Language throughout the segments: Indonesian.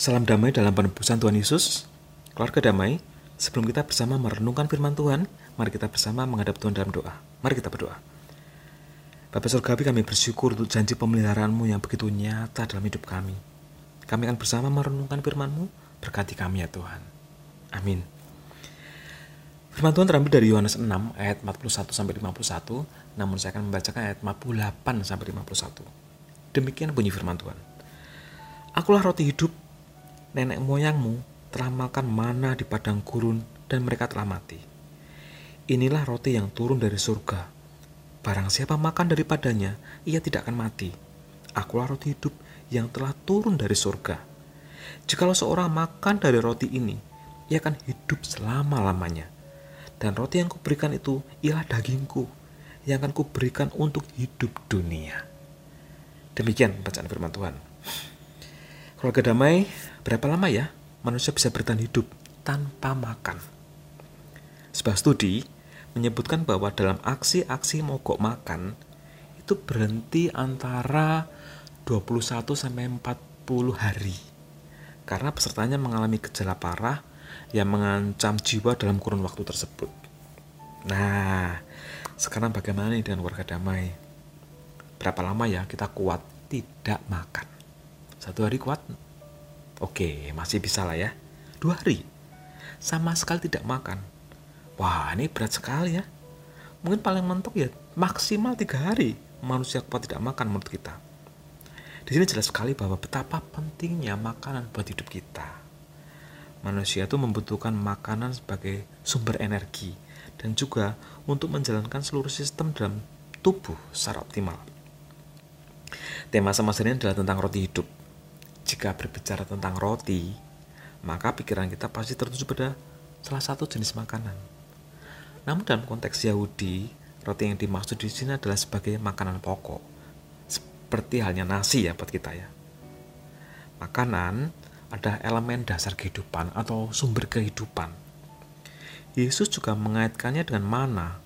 Salam damai dalam penebusan Tuhan Yesus. Keluarga damai, sebelum kita bersama merenungkan firman Tuhan, mari kita bersama menghadap Tuhan dalam doa. Mari kita berdoa. Bapak Surgawi kami bersyukur untuk janji pemeliharaanmu yang begitu nyata dalam hidup kami. Kami akan bersama merenungkan firman-Mu, berkati kami ya Tuhan. Amin. Firman Tuhan terambil dari Yohanes 6 ayat 41 sampai 51, namun saya akan membacakan ayat 58 sampai 51. Demikian bunyi firman Tuhan. Akulah roti hidup, nenek moyangmu telah makan mana di padang gurun dan mereka telah mati. Inilah roti yang turun dari surga. Barang siapa makan daripadanya, ia tidak akan mati. Akulah roti hidup yang telah turun dari surga. Jikalau seorang makan dari roti ini, ia akan hidup selama-lamanya dan roti yang kuberikan itu ialah dagingku yang akan kuberikan untuk hidup dunia. Demikian bacaan firman Tuhan. Keluarga damai, berapa lama ya manusia bisa bertahan hidup tanpa makan? Sebuah studi menyebutkan bahwa dalam aksi-aksi mogok makan itu berhenti antara 21 sampai 40 hari. Karena pesertanya mengalami gejala parah yang mengancam jiwa dalam kurun waktu tersebut. Nah, sekarang bagaimana nih dengan warga damai? Berapa lama ya kita kuat tidak makan? Satu hari kuat? Oke, masih bisa lah ya. Dua hari? Sama sekali tidak makan. Wah, ini berat sekali ya. Mungkin paling mentok ya maksimal tiga hari manusia kuat tidak makan menurut kita. Di sini jelas sekali bahwa betapa pentingnya makanan buat hidup kita manusia itu membutuhkan makanan sebagai sumber energi dan juga untuk menjalankan seluruh sistem dalam tubuh secara optimal. Tema semasa ini adalah tentang roti hidup. Jika berbicara tentang roti, maka pikiran kita pasti tertuju pada salah satu jenis makanan. Namun dalam konteks Yahudi, roti yang dimaksud di sini adalah sebagai makanan pokok. Seperti halnya nasi ya buat kita ya. Makanan ada elemen dasar kehidupan atau sumber kehidupan. Yesus juga mengaitkannya dengan mana,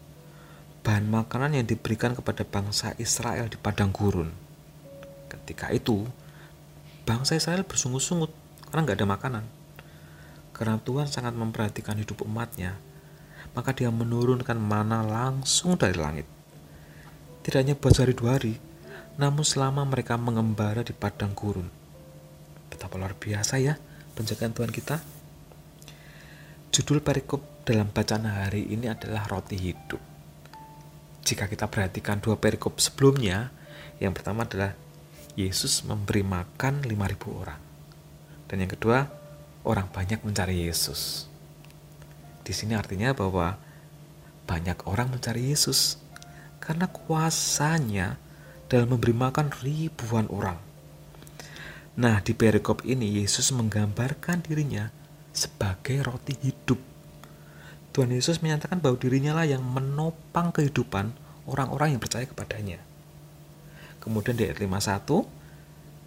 bahan makanan yang diberikan kepada bangsa Israel di padang gurun. Ketika itu, bangsa Israel bersungut-sungut karena nggak ada makanan. Karena Tuhan sangat memperhatikan hidup umatnya, maka dia menurunkan mana langsung dari langit. Tidak hanya buat sehari dua hari, namun selama mereka mengembara di padang gurun Betapa luar biasa ya penjagaan Tuhan kita. Judul perikop dalam bacaan hari ini adalah roti hidup. Jika kita perhatikan dua perikop sebelumnya, yang pertama adalah Yesus memberi makan 5000 orang. Dan yang kedua, orang banyak mencari Yesus. Di sini artinya bahwa banyak orang mencari Yesus karena kuasanya dalam memberi makan ribuan orang. Nah, di perikop ini Yesus menggambarkan dirinya sebagai roti hidup. Tuhan Yesus menyatakan bahwa dirinya lah yang menopang kehidupan orang-orang yang percaya kepadanya. Kemudian di ayat 51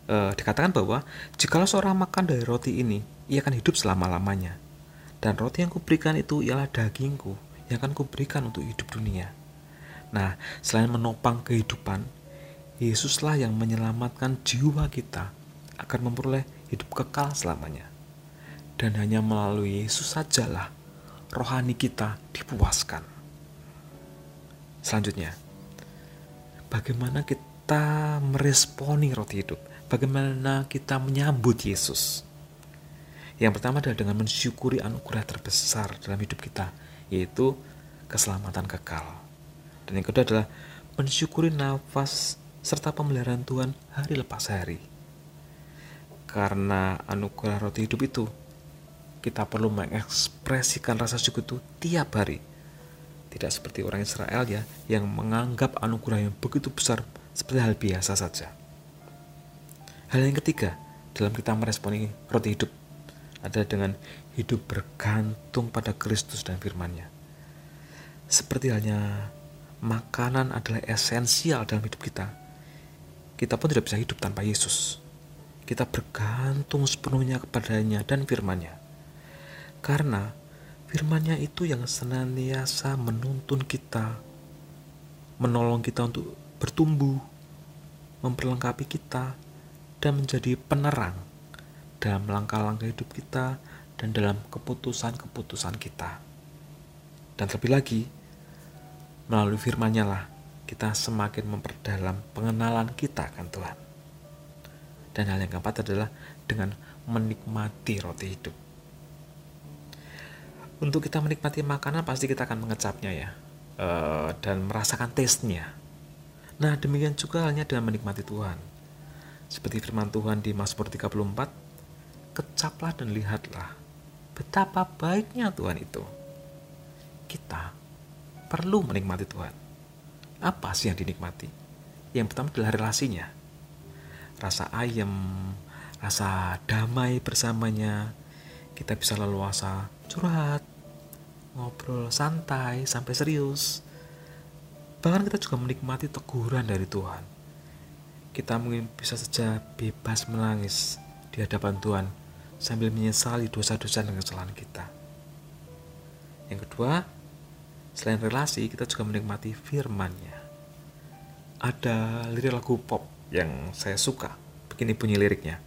eh, dikatakan bahwa jikalau seorang makan dari roti ini, ia akan hidup selama-lamanya. Dan roti yang kuberikan itu ialah dagingku yang akan kuberikan untuk hidup dunia. Nah, selain menopang kehidupan, Yesuslah yang menyelamatkan jiwa kita akan memperoleh hidup kekal selamanya. Dan hanya melalui Yesus sajalah rohani kita dipuaskan. Selanjutnya, bagaimana kita meresponi roti hidup? Bagaimana kita menyambut Yesus? Yang pertama adalah dengan mensyukuri anugerah terbesar dalam hidup kita, yaitu keselamatan kekal. Dan yang kedua adalah mensyukuri nafas serta pemeliharaan Tuhan hari lepas hari karena anugerah roti hidup itu kita perlu mengekspresikan rasa syukur itu tiap hari tidak seperti orang Israel ya yang menganggap anugerah yang begitu besar seperti hal biasa saja. Hal yang ketiga dalam kita meresponi roti hidup adalah dengan hidup bergantung pada Kristus dan firman-Nya. Seperti halnya makanan adalah esensial dalam hidup kita kita pun tidak bisa hidup tanpa Yesus. Kita bergantung sepenuhnya kepadanya dan firmannya. Karena firmannya itu yang senantiasa menuntun kita, menolong kita untuk bertumbuh, memperlengkapi kita, dan menjadi penerang dalam langkah-langkah hidup kita dan dalam keputusan-keputusan kita. Dan terlebih lagi, melalui firman-Nya lah kita semakin memperdalam pengenalan kita akan Tuhan. Dan hal yang keempat adalah dengan menikmati roti hidup. Untuk kita menikmati makanan pasti kita akan mengecapnya ya, uh, dan merasakan taste-nya. Nah demikian juga halnya dengan menikmati Tuhan. Seperti firman Tuhan di Mazmur 34, kecaplah dan lihatlah betapa baiknya Tuhan itu. Kita perlu menikmati Tuhan. Apa sih yang dinikmati? Yang pertama adalah relasinya. Rasa ayam, rasa damai bersamanya. Kita bisa leluasa curhat, ngobrol santai sampai serius. Bahkan kita juga menikmati teguran dari Tuhan. Kita mungkin bisa saja bebas menangis di hadapan Tuhan sambil menyesali dosa-dosa dan kesalahan kita. Yang kedua, selain relasi, kita juga menikmati firmannya. Ada lirik lagu pop yang saya suka. Begini bunyi liriknya.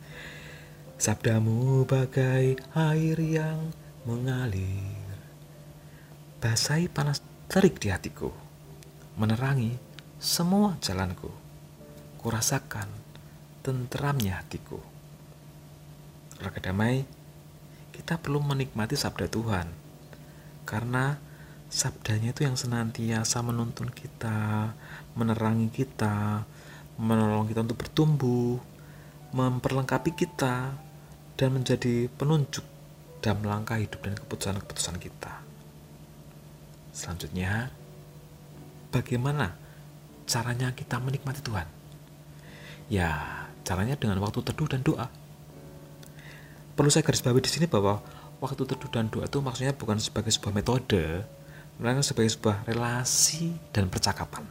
Sabdamu bagai air yang mengalir. Basahi panas terik di hatiku. Menerangi semua jalanku. Kurasakan tenteramnya hatiku keluarga damai, kita perlu menikmati sabda Tuhan. Karena sabdanya itu yang senantiasa menuntun kita, menerangi kita, menolong kita untuk bertumbuh, memperlengkapi kita, dan menjadi penunjuk dalam langkah hidup dan keputusan-keputusan kita. Selanjutnya, bagaimana caranya kita menikmati Tuhan? Ya, caranya dengan waktu teduh dan doa perlu saya garis bawahi di sini bahwa waktu teduh dan doa itu maksudnya bukan sebagai sebuah metode, melainkan sebagai sebuah relasi dan percakapan.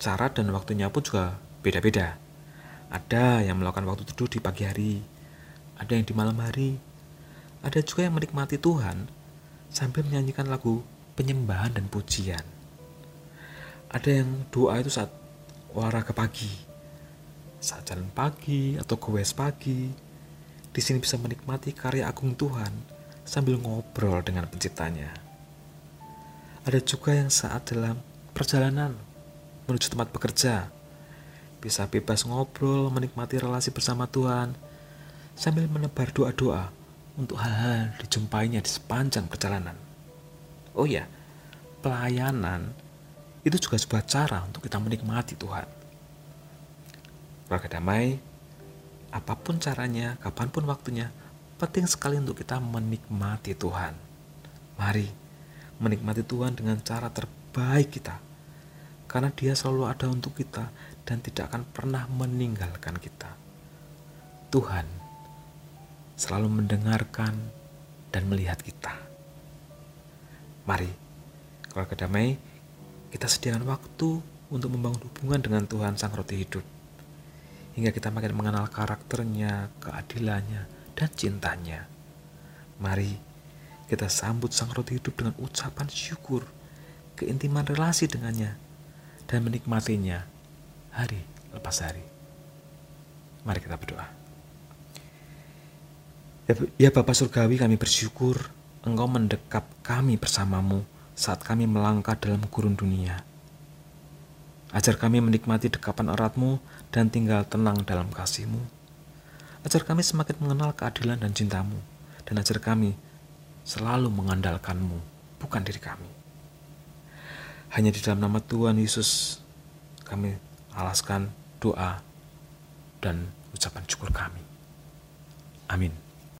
Cara dan waktunya pun juga beda-beda. Ada yang melakukan waktu teduh di pagi hari, ada yang di malam hari, ada juga yang menikmati Tuhan sambil menyanyikan lagu penyembahan dan pujian. Ada yang doa itu saat olahraga pagi, saat jalan pagi atau gowes pagi, di sini bisa menikmati karya agung Tuhan sambil ngobrol dengan penciptanya. Ada juga yang saat dalam perjalanan menuju tempat bekerja, bisa bebas ngobrol, menikmati relasi bersama Tuhan, sambil menebar doa-doa untuk hal-hal dijumpainya di sepanjang perjalanan. Oh ya, pelayanan itu juga sebuah cara untuk kita menikmati Tuhan. Keluarga damai, apa pun caranya, kapan pun waktunya, penting sekali untuk kita menikmati Tuhan. Mari menikmati Tuhan dengan cara terbaik kita, karena Dia selalu ada untuk kita dan tidak akan pernah meninggalkan kita. Tuhan selalu mendengarkan dan melihat kita. Mari, keluarga damai, kita sediakan waktu untuk membangun hubungan dengan Tuhan Sang Roti Hidup hingga kita makin mengenal karakternya, keadilannya, dan cintanya. Mari kita sambut sang roti hidup dengan ucapan syukur, keintiman relasi dengannya, dan menikmatinya hari lepas hari. Mari kita berdoa. Ya, ya Bapak Surgawi kami bersyukur Engkau mendekap kami bersamamu saat kami melangkah dalam gurun dunia. Ajar kami menikmati dekapan eratmu dan tinggal tenang dalam kasihmu. Ajar kami semakin mengenal keadilan dan cintamu. Dan ajar kami selalu mengandalkanmu, bukan diri kami. Hanya di dalam nama Tuhan Yesus kami alaskan doa dan ucapan syukur kami. Amin.